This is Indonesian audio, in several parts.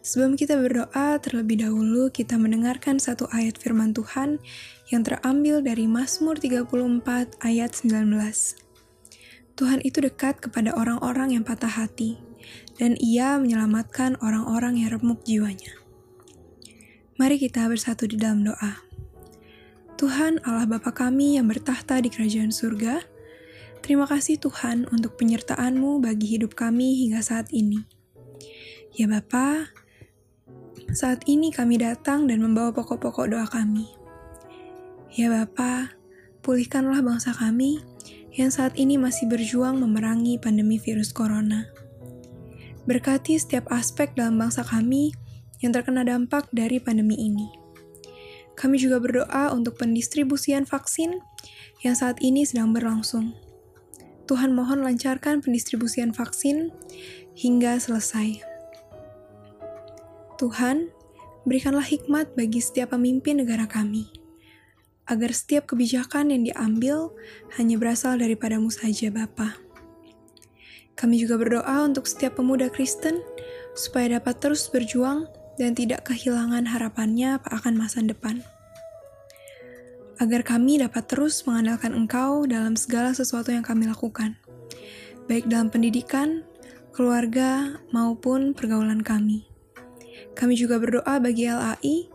sebelum kita berdoa, terlebih dahulu kita mendengarkan satu ayat firman Tuhan yang terambil dari Mazmur 34 ayat 19. Tuhan itu dekat kepada orang-orang yang patah hati, dan ia menyelamatkan orang-orang yang remuk jiwanya. Mari kita bersatu di dalam doa. Tuhan Allah Bapa kami yang bertahta di kerajaan surga, terima kasih Tuhan untuk penyertaan-Mu bagi hidup kami hingga saat ini. Ya Bapa, saat ini kami datang dan membawa pokok-pokok doa kami. Ya Bapa, pulihkanlah bangsa kami yang saat ini masih berjuang memerangi pandemi virus corona. Berkati setiap aspek dalam bangsa kami yang terkena dampak dari pandemi ini. Kami juga berdoa untuk pendistribusian vaksin yang saat ini sedang berlangsung. Tuhan mohon lancarkan pendistribusian vaksin hingga selesai. Tuhan, berikanlah hikmat bagi setiap pemimpin negara kami, agar setiap kebijakan yang diambil hanya berasal daripadamu saja Bapa. Kami juga berdoa untuk setiap pemuda Kristen supaya dapat terus berjuang dan tidak kehilangan harapannya akan masa depan. Agar kami dapat terus mengandalkan Engkau dalam segala sesuatu yang kami lakukan, baik dalam pendidikan, keluarga, maupun pergaulan kami. Kami juga berdoa bagi LAI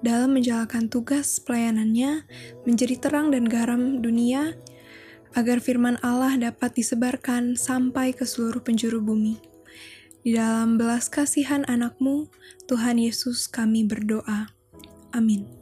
dalam menjalankan tugas pelayanannya menjadi terang dan garam dunia, agar firman Allah dapat disebarkan sampai ke seluruh penjuru bumi. Di dalam belas kasihan anakmu, Tuhan Yesus kami berdoa. Amin.